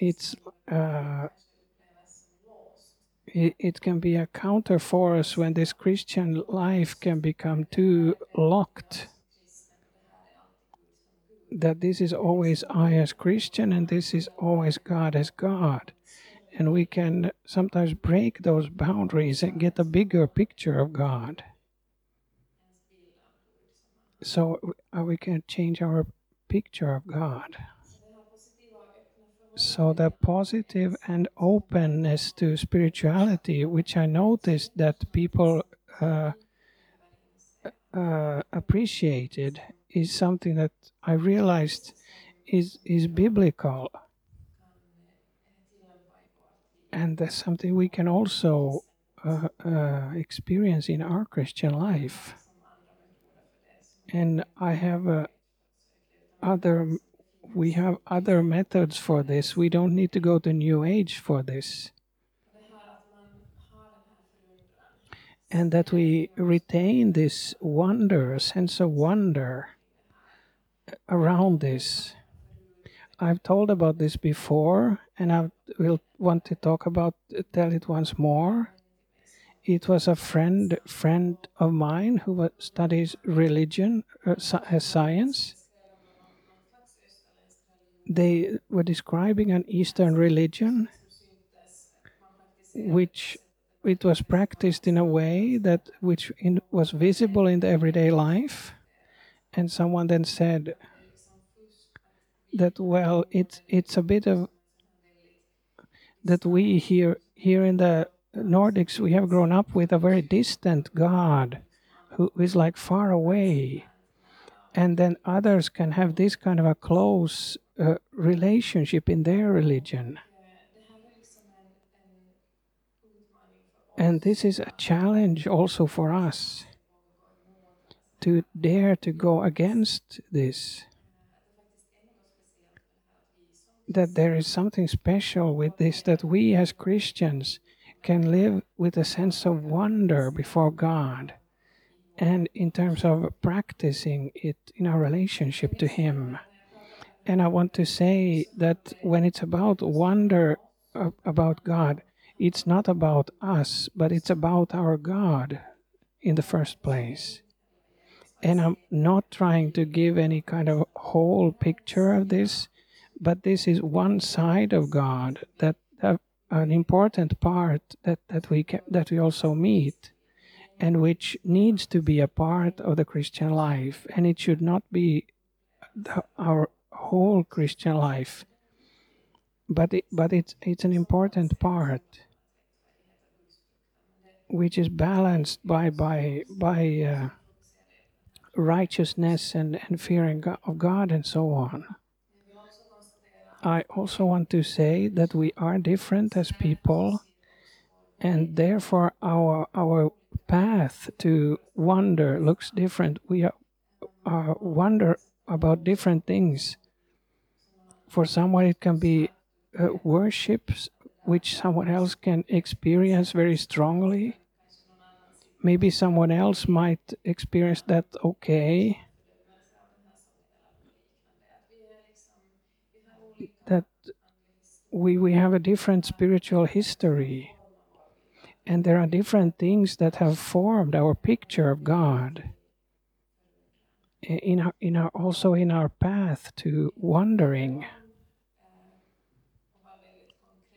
it's uh, it, it can be a counter force when this Christian life can become too locked. That this is always I as Christian and this is always God as God. And we can sometimes break those boundaries and get a bigger picture of God. So uh, we can change our picture of God. So the positive and openness to spirituality, which I noticed that people uh, uh, appreciated, is something that I realized is is biblical, and that's something we can also uh, uh experience in our Christian life. And I have uh, other we have other methods for this. We don't need to go to New Age for this. And that we retain this wonder, a sense of wonder around this. I've told about this before, and I will want to talk about tell it once more. It was a friend friend of mine who studies religion uh, as science, they were describing an Eastern religion which it was practiced in a way that which in, was visible in the everyday life. And someone then said that well it's it's a bit of that we here here in the nordics we have grown up with a very distant god who is like far away. And then others can have this kind of a close relationship in their religion. And this is a challenge also for us to dare to go against this. That there is something special with this, that we as Christians can live with a sense of wonder before God and in terms of practicing it in our relationship to Him. And I want to say that when it's about wonder about God, it's not about us, but it's about our God in the first place. And I'm not trying to give any kind of whole picture of this, but this is one side of God that, that an important part that, that we that we also meet and which needs to be a part of the Christian life and it should not be the, our whole Christian life. But it, but it's it's an important part, which is balanced by by by uh, righteousness and and fearing of God and so on. I also want to say that we are different as people, and therefore our our path to wonder looks different. We are, uh, wonder about different things for someone it can be uh, worships which someone else can experience very strongly. Maybe someone else might experience that okay. That we we have a different spiritual history. And there are different things that have formed our picture of god. In our, in our also in our path to wandering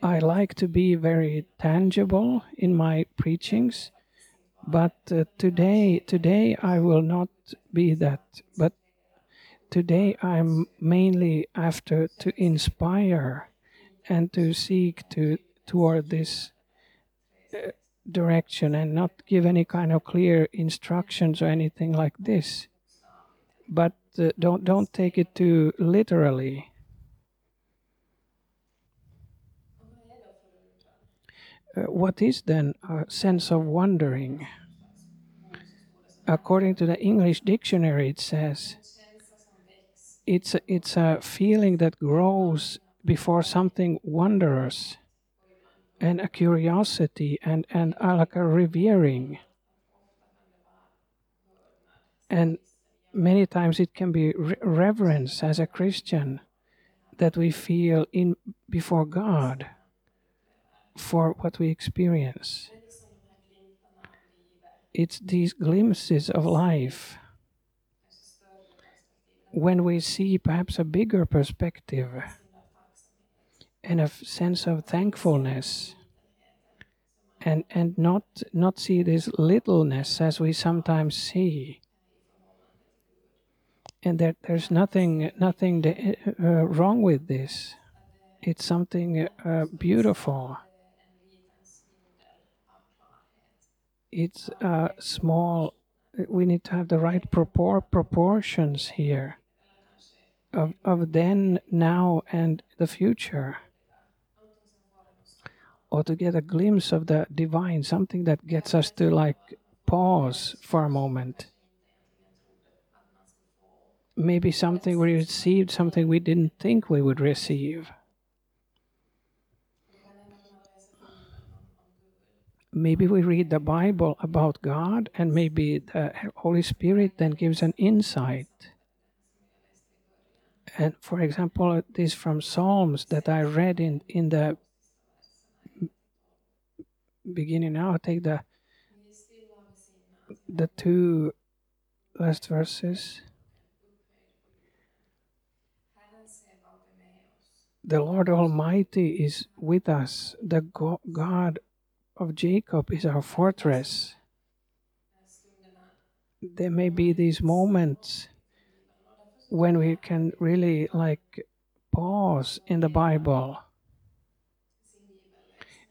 I like to be very tangible in my preachings, but uh, today today I will not be that. But today I'm mainly after to inspire and to seek to toward this uh, direction and not give any kind of clear instructions or anything like this. But uh, don't don't take it too literally Uh, what is then a sense of wondering? According to the English dictionary, it says it's a, it's a feeling that grows before something wondrous, and a curiosity and, and uh, like a revering. And many times it can be re- reverence as a Christian that we feel in before God for what we experience. It's these glimpses of life. When we see perhaps a bigger perspective and a sense of thankfulness and and not not see this littleness as we sometimes see. And that there's nothing nothing uh, wrong with this. It's something uh, beautiful it's uh, small we need to have the right propor- proportions here of, of then now and the future or to get a glimpse of the divine, something that gets us to like pause for a moment. Maybe something we received, something we didn't think we would receive. Maybe we read the Bible about God, and maybe the Holy Spirit then gives an insight. And for example, this from Psalms that I read in, in the beginning now, I take the the two last verses. The Lord Almighty is with us. The God of Jacob is our fortress. There may be these moments when we can really like pause in the Bible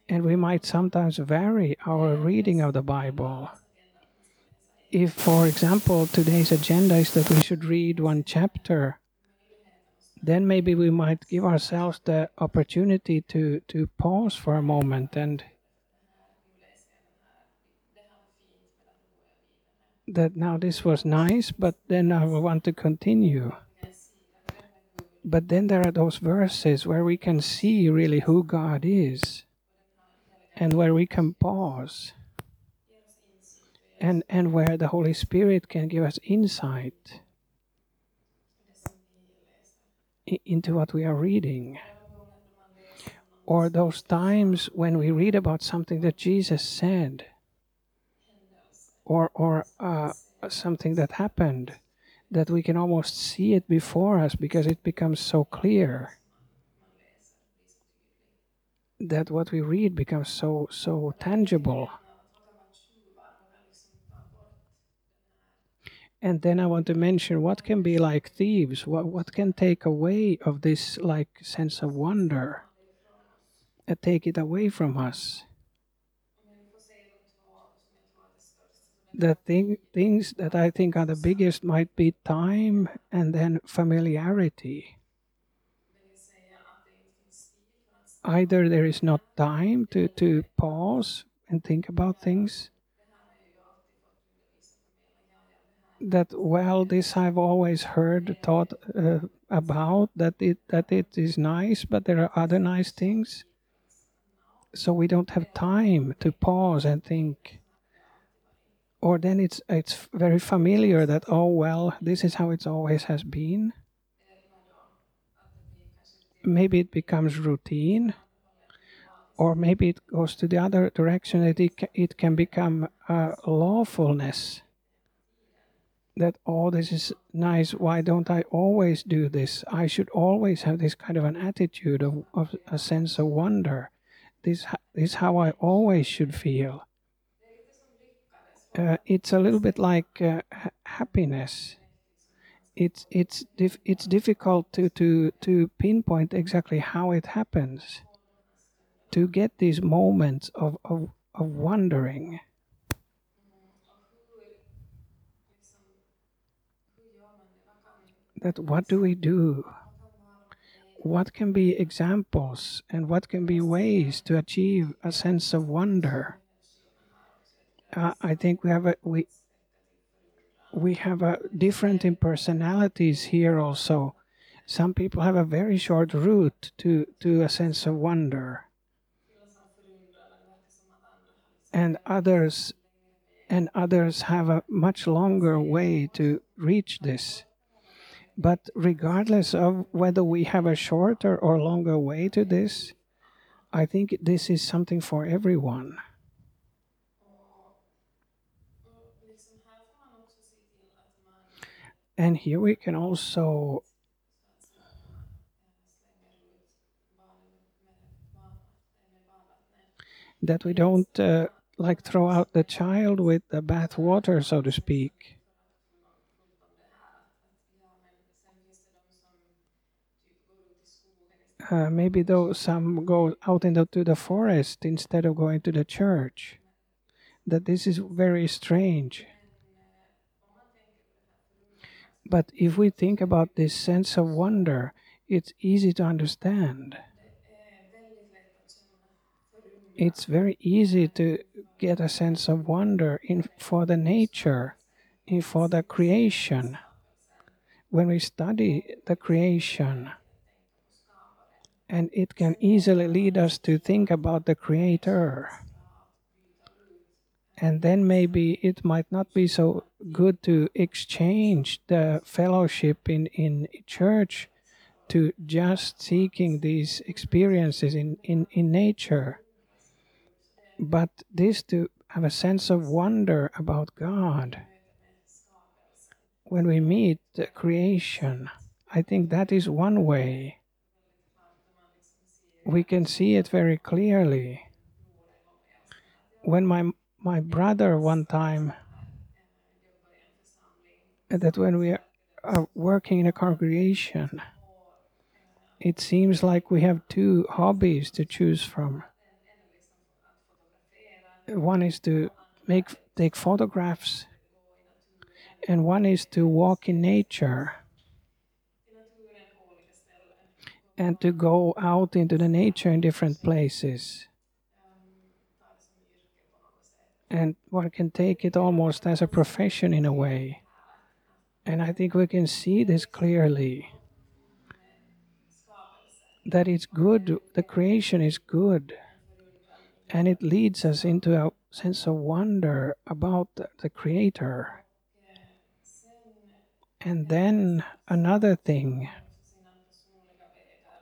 and we might sometimes vary our reading of the Bible. If, for example, today's agenda is that we should read one chapter, then maybe we might give ourselves the opportunity to, to pause for a moment and that now this was nice, but then I want to continue. But then there are those verses where we can see really who God is and where we can pause and, and where the Holy Spirit can give us insight into what we are reading. Or those times when we read about something that Jesus said, or, or uh, something that happened, that we can almost see it before us because it becomes so clear that what we read becomes so so tangible. And then I want to mention what can be like thieves, what what can take away of this like sense of wonder, and take it away from us. The thing, things that I think are the biggest might be time and then familiarity. either there is not time to, to pause and think about things. That well this i've always heard thought uh, about that it that it is nice but there are other nice things. So we don't have time to pause and think or then it's it's very familiar that oh well this is how it's always has been. Maybe it becomes routine or maybe it goes to the other direction that it, it can become a lawfulness. That oh this is nice why don't i always do this? I should always have this kind of an attitude of, of a sense of wonder. This, this is how i always should feel uh, it's a little bit like uh, happiness. It's it's dif- it's difficult to to to pinpoint exactly how it happens. To get these moments of of, of wondering. That what do we do? What can be examples and what can be ways to achieve a sense of wonder uh, i think we have a we we have a different in personalities here also. Some people have a very short route to, to a sense of wonder. And others and others have a much longer way to reach this. But regardless of whether we have a shorter or longer way to this, I think this is something for everyone. And here we can also that we don't uh, like throw out the child with the bath water, so to speak. Uh, maybe though some go out into the forest instead of going to the church. That this is very strange. But if we think about this sense of wonder, it's easy to understand it's very easy to get a sense of wonder in for the nature, in for the creation. When we study the creation, and it can easily lead us to think about the Creator. And then maybe it might not be so good to exchange the fellowship in, in church to just seeking these experiences in, in, in nature but this to have a sense of wonder about God when we meet the creation, I think that is one way. We can see it very clearly. When my my brother one time that when we are working in a congregation, it seems like we have two hobbies to choose from. One is to make take photographs and one is to walk in nature and to go out into the nature in different places and one can take it almost as a profession in a way and i think we can see this clearly that it's good the creation is good and it leads us into a sense of wonder about the Creator. And then another thing,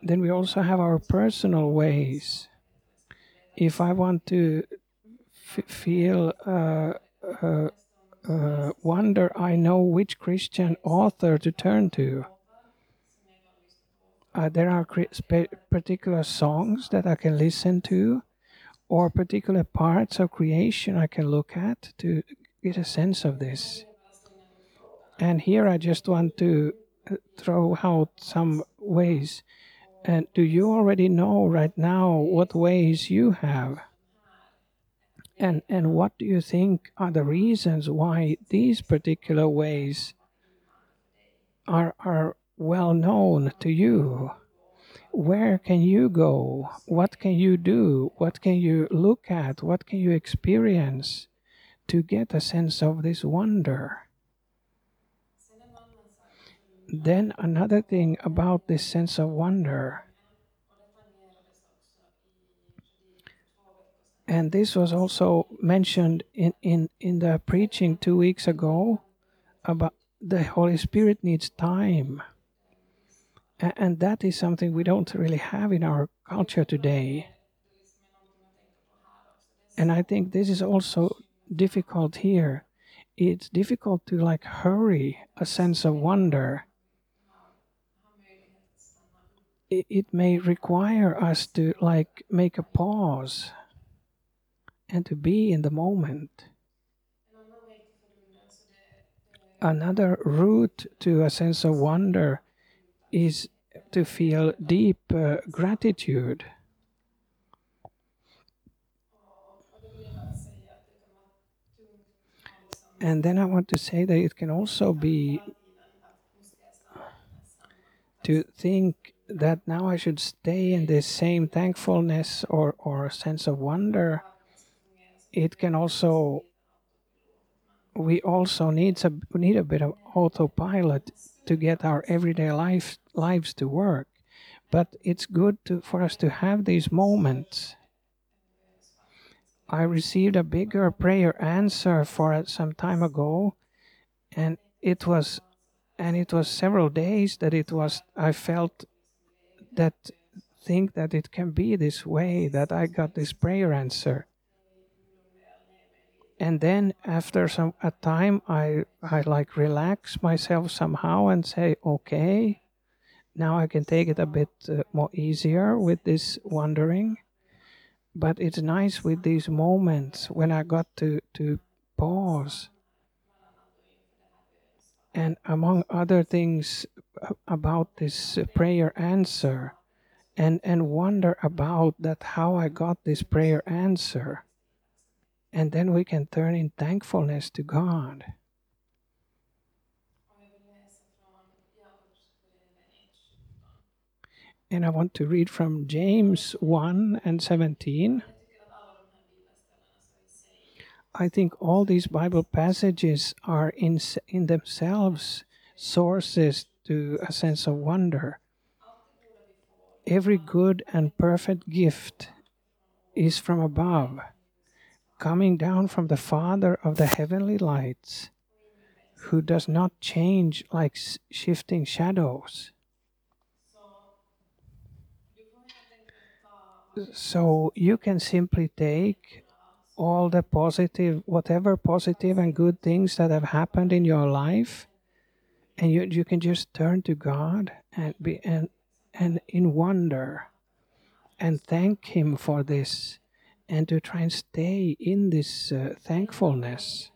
then we also have our personal ways. If I want to feel uh, uh, uh, wonder, I know which Christian author to turn to. There are particular songs that I can listen to or particular parts of creation I can look at to get a sense of this. And here I just want to throw out some ways. And do you already know right now what ways you have? And, and what do you think are the reasons why these particular ways are, are well known to you? where can you go? What can you do? What can you look at? What can you experience to get a sense of this wonder? Then, another thing about this sense of wonder, and this was also mentioned in, in, in the preaching two weeks ago about the Holy Spirit needs time and that is something we don't really have in our culture today. And I think this is also difficult here. It's difficult to like hurry a sense of wonder. It, it may require us to like make a pause and to be in the moment. Another route to a sense of wonder is to feel deep uh, gratitude. And then I want to say that it can also be to think that now I should stay in this same thankfulness or, or sense of wonder. It can also we also need a need a bit of autopilot to get our everyday life lives to work. But it's good to, for us to have these moments. I received a bigger prayer answer for some time ago, and it was and it was several days that it was i felt that think that it can be this way that i got this prayer answer and then after some a time i i like relax myself somehow and say okay now i can take it a bit uh, more easier with this wondering but it's nice with these moments when i got to to pause. And among other things about this prayer answer and and wonder about that how i got this prayer answer and then we can turn in thankfulness to god. And i want to read from james 1 and 17 I think all these Bible passages are in, in themselves sources to a sense of wonder. Every good and perfect gift is from above, coming down from the Father of the heavenly lights, who does not change like shifting shadows. So you can simply take all the positive, whatever positive and good things that have happened in your life, and you, you can just turn to God and be and and in wonder and thank Him for this, and to try and stay in this uh, thankfulness.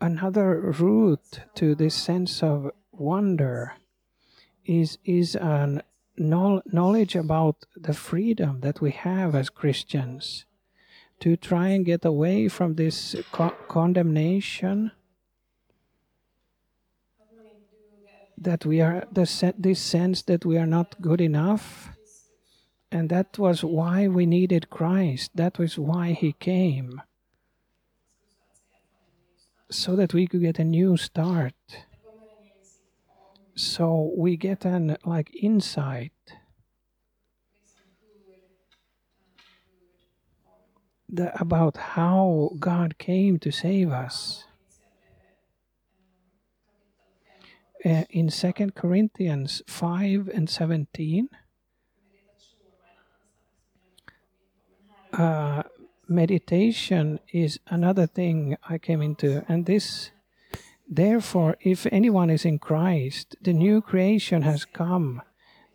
Another route to this sense of wonder is is an knowledge about the freedom that we have as Christians to try and get away from this co- condemnation that we are the se- this sense that we are not good enough and that was why we needed Christ. That was why he came. So that we could get a new start. So we get an like insight. The, about how God came to save us. Uh, in 2 Corinthians 5 and 17, uh, meditation is another thing I came into, and this. Therefore, if anyone is in Christ, the new creation has come,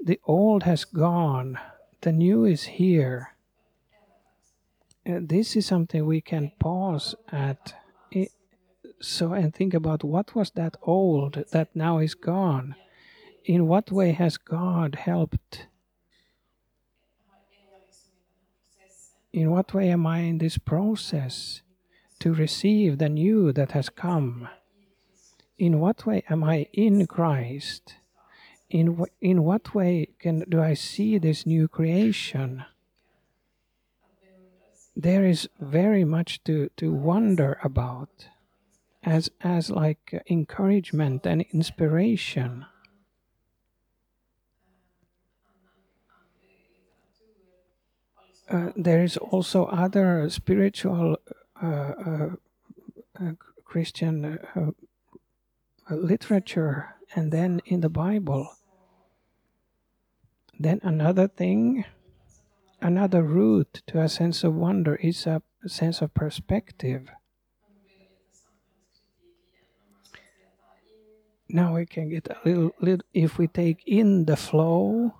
the old has gone, the new is here. This is something we can pause at so and think about what was that old that now is gone in what way has god helped in what way am i in this process to receive the new that has come? In what way am i in christ? In, in what way can do i see this new creation? There is very much to, to wonder about as as like encouragement and inspiration uh, there is also other spiritual uh, uh, uh Christian literature and then in the Bible. Then another thing another route to a sense of wonder is a sense of perspective. Now we can get a little, little, if we take in the flow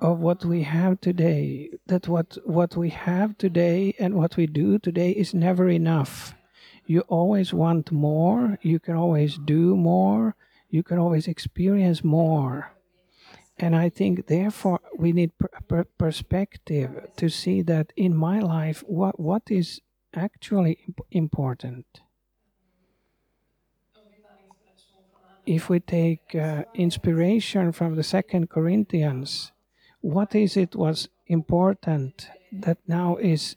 of what we have today, that what, what we have today and what we do today is never enough. You always want more, you can always do more, you can always experience more. And I think, therefore, we need per- per- perspective to see that in my life, what, what is actually imp- important. If we take uh, inspiration from the Second Corinthians, what is it was important that now is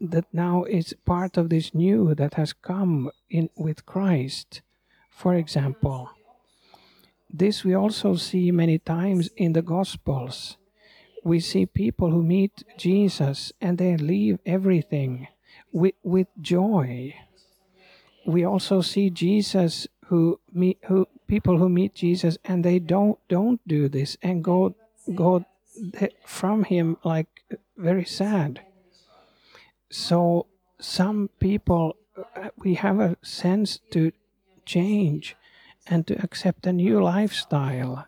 that now is part of this new that has come in with Christ? For example, this we also see many times in the Gospels. We see people who meet Jesus and they leave everything with, with joy. We also see Jesus who meet who people who meet Jesus and they don't don't do this and go go from him like very sad. So some people uh, we have a sense to change and to accept a new lifestyle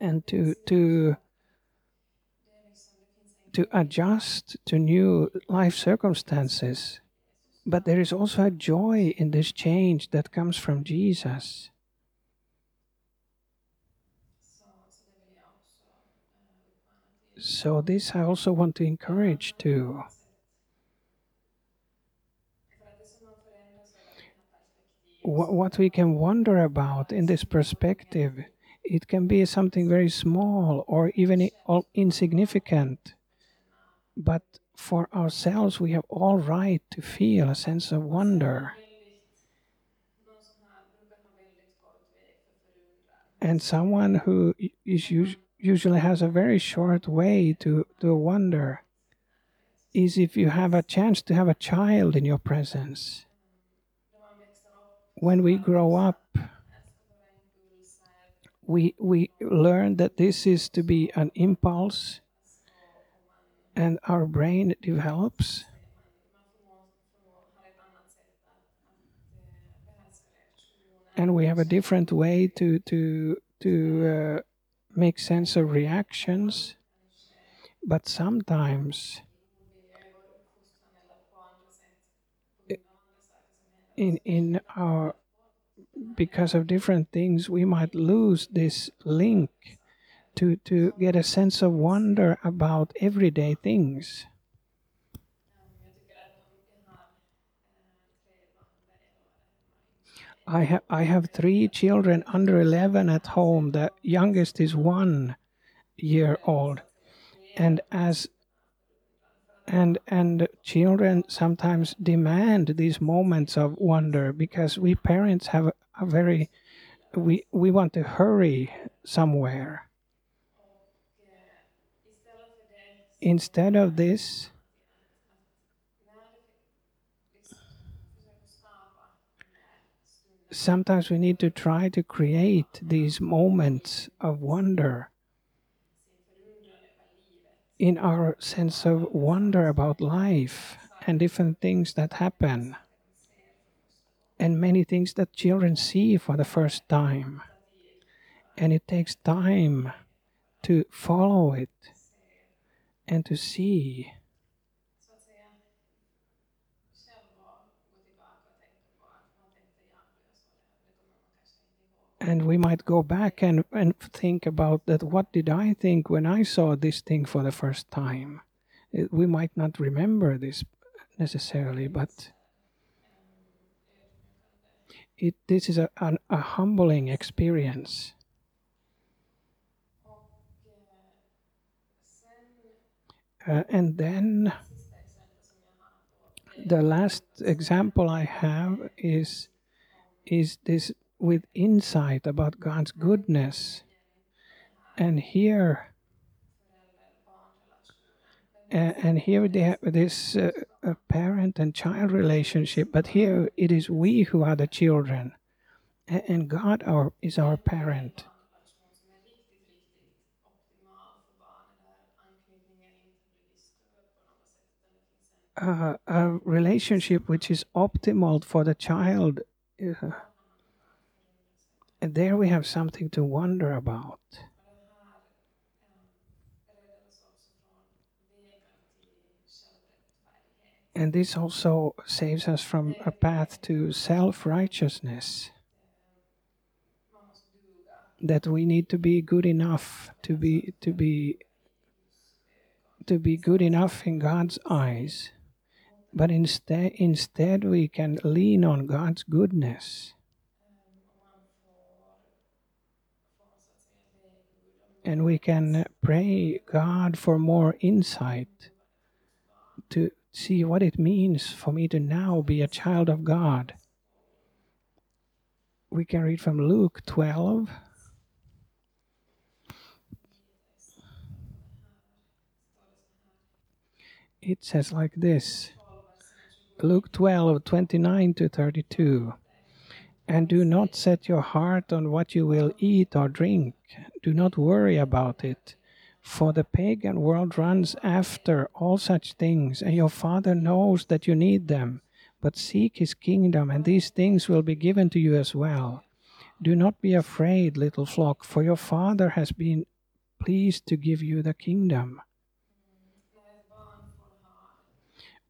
and to to to adjust to new life circumstances. But there is also a joy in this change that comes from Jesus. So, this I also want to encourage to What we can wonder about in this perspective, it can be something very small or even insignificant. But for ourselves, we have all right to feel a sense of wonder. And someone who is usually has a very short way to, to wonder is if you have a chance to have a child in your presence. When we grow up, we, we learn that this is to be an impulse and our brain develops. And we have a different way to to to uh, make sense of reactions, but sometimes in in our because of different things we might lose this link to, to get a sense of wonder about everyday things. I have I have three children under 11 at home. The youngest is one year old, and as and and children sometimes demand these moments of wonder because we parents have a, a very we we want to hurry somewhere Instead of this, sometimes we need to try to create these moments of wonder in our sense of wonder about life and different things that happen and many things that children see for the first time. And it takes time to follow it and to see and we might go back and, and think about that what did i think when i saw this thing for the first time? It, we might not remember this necessarily but it this is a, an, a humbling experience. Uh, and then the last example I have is is this with insight about God's goodness. And here, and here they have this uh, parent and child relationship, but here it is we who are the children, and God our, is our parent. uh, a relationship which is optimal for the child. Uh, and there we have something to wonder about. And this also saves us from a path to self righteousness. That we need to be good enough to be to be to be good enough in God's eyes. But instead, instead we can lean on God's goodness. And we can pray God for more insight to see what it means for me to now be a child of God. We can read from Luke 12. It says like this Luke 12, 29 to 32. And do not set your heart on what you will eat or drink. Do not worry about it. For the pagan world runs after all such things, and your Father knows that you need them. But seek his kingdom, and these things will be given to you as well. Do not be afraid, little flock, for your Father has been pleased to give you the kingdom.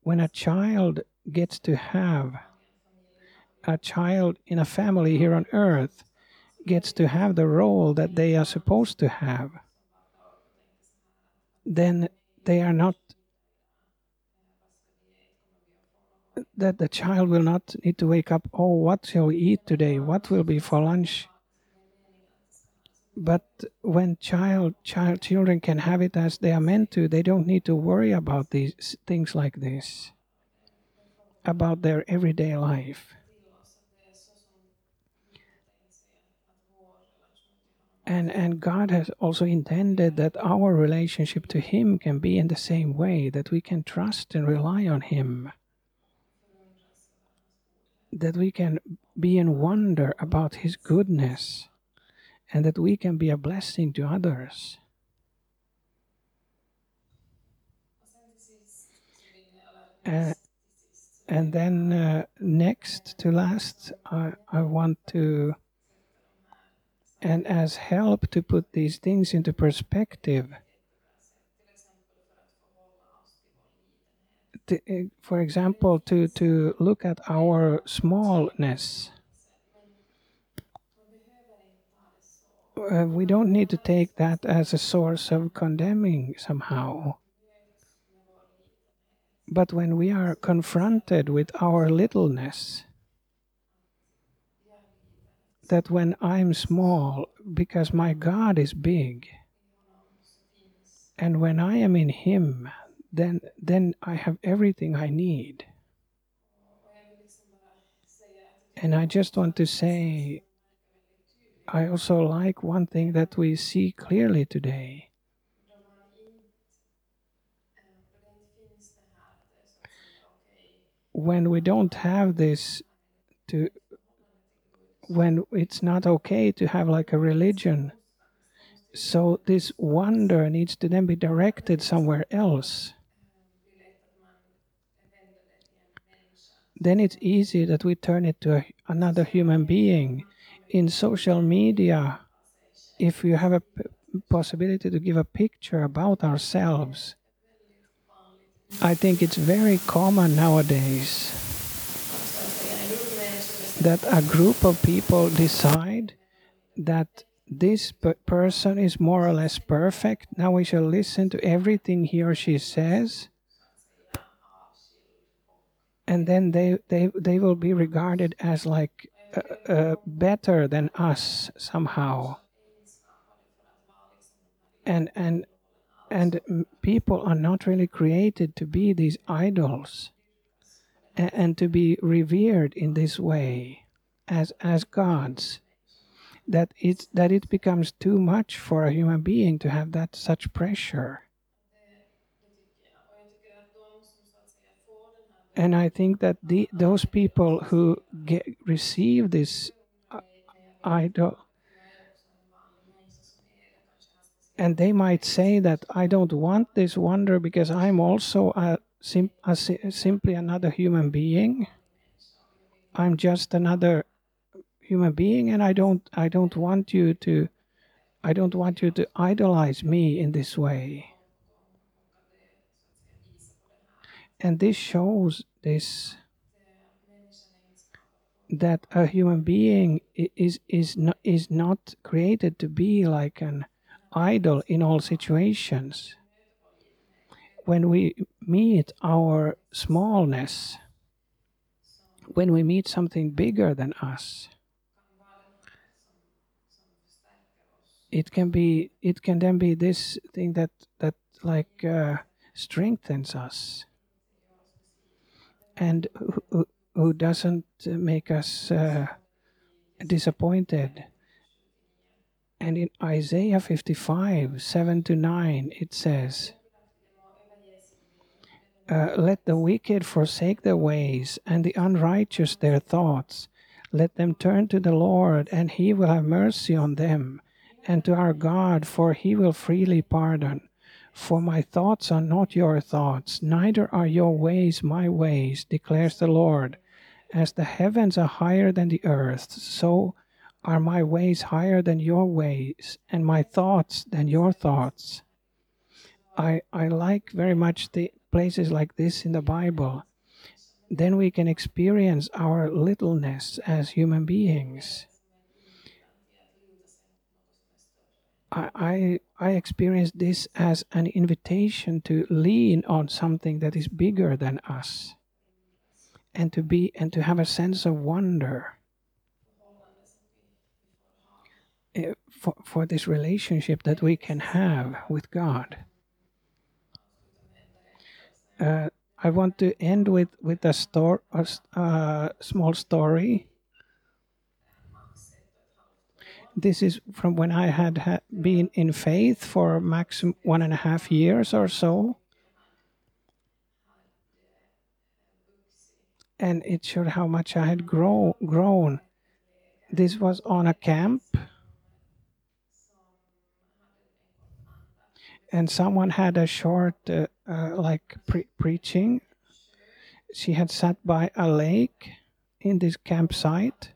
When a child gets to have a child in a family here on earth gets to have the role that they are supposed to have, then they are not that the child will not need to wake up oh what shall we eat today? What will be for lunch? But when child child children can have it as they are meant to they don't need to worry about these things like this about their everyday life and and God has also intended that our relationship to him can be in the same way that we can trust and rely on him. That we can be in wonder about his goodness and that we can be a blessing to others. Uh, and then uh, next to last I, I want to and as help to put these things into perspective. To, uh, for example, to, to look at our smallness. Uh, we don't need to take that as a source of condemning somehow. But when we are confronted with our littleness, that when I'm small, because my God is big, and when I am in Him, then then I have everything I need. And I just want to say, I also like one thing that we see clearly today. When we don't have this to when it's not okay to have like a religion. So this wonder needs to then be directed somewhere else. Then it's easy that we turn it to a, another human being. In social media, if you have a possibility to give a picture about ourselves, I think it's very common nowadays that a group of people decide that this person is more or less perfect. Now we shall listen to everything he or she says. And then they, they, they will be regarded as like uh, uh, better than us somehow. And, and, and people are not really created to be these idols and to be revered in this way as as gods. That it that it becomes too much for a human being to have that such pressure. And i think that the those people who get receive this uh, idol and they might say that i don't want this wonder because i'm also a sim- as simply another human being. I'm just another human being, and I don't I don't want you to I don't want you to idolize me in this way. And this shows this that a human being is is not, is not created to be like an idol in all situations when we meet our smallness, when we meet something bigger than us, it can be it can then be this thing that that like uh, strengthens us and who, who doesn't make us uh, disappointed. And in isaiah 55 7 to 9 it says uh, let the wicked forsake their ways, and the unrighteous their thoughts. Let them turn to the Lord, and he will have mercy on them, and to our God, for he will freely pardon. For my thoughts are not your thoughts, neither are your ways my ways, declares the Lord. As the heavens are higher than the earth, so are my ways higher than your ways, and my thoughts than your thoughts. I, I like very much the places like this in the Bible. Then we can experience our littleness as human beings. I, I, experience this as an invitation to lean on something that is bigger than us and to be and to have a sense of wonder eh, for, for this relationship that we can have with God. Uh, I want to end with with a story, a small story. This is from when I had ha- been in faith for maximum one and a half years or so. and it showed how much I had grow, grown. This was on a camp, and someone had a short, uh, uh, like pre- preaching. She had sat by a lake in this campsite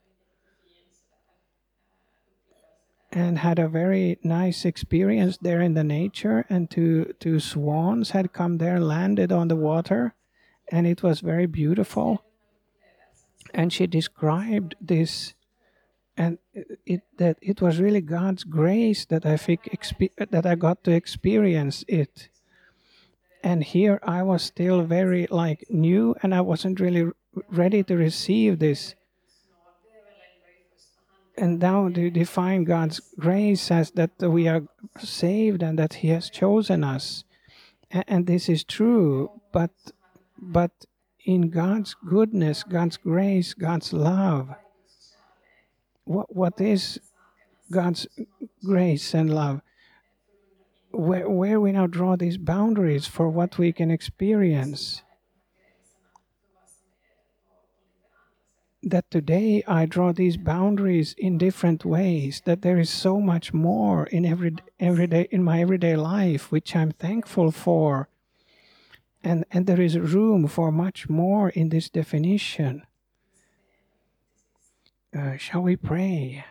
and had a very nice experience there in the nature and two two swans had come there landed on the water and it was very beautiful and she described this and it that it was really God's grace that I think expe- that I got to experience it. And here I was still very like new, and I wasn't really ready to receive this. And now to define God's grace as that we are saved and that He has chosen us, and, this is true. But but in God's goodness, God's grace, God's love. What, what is God's grace and love? Where, where we now draw these boundaries for what we can experience. That today I draw these boundaries in different ways, that there is so much more in every, every day, in my everyday life, which I'm thankful for and, and there is room for much more in this definition. Uh, shall we pray?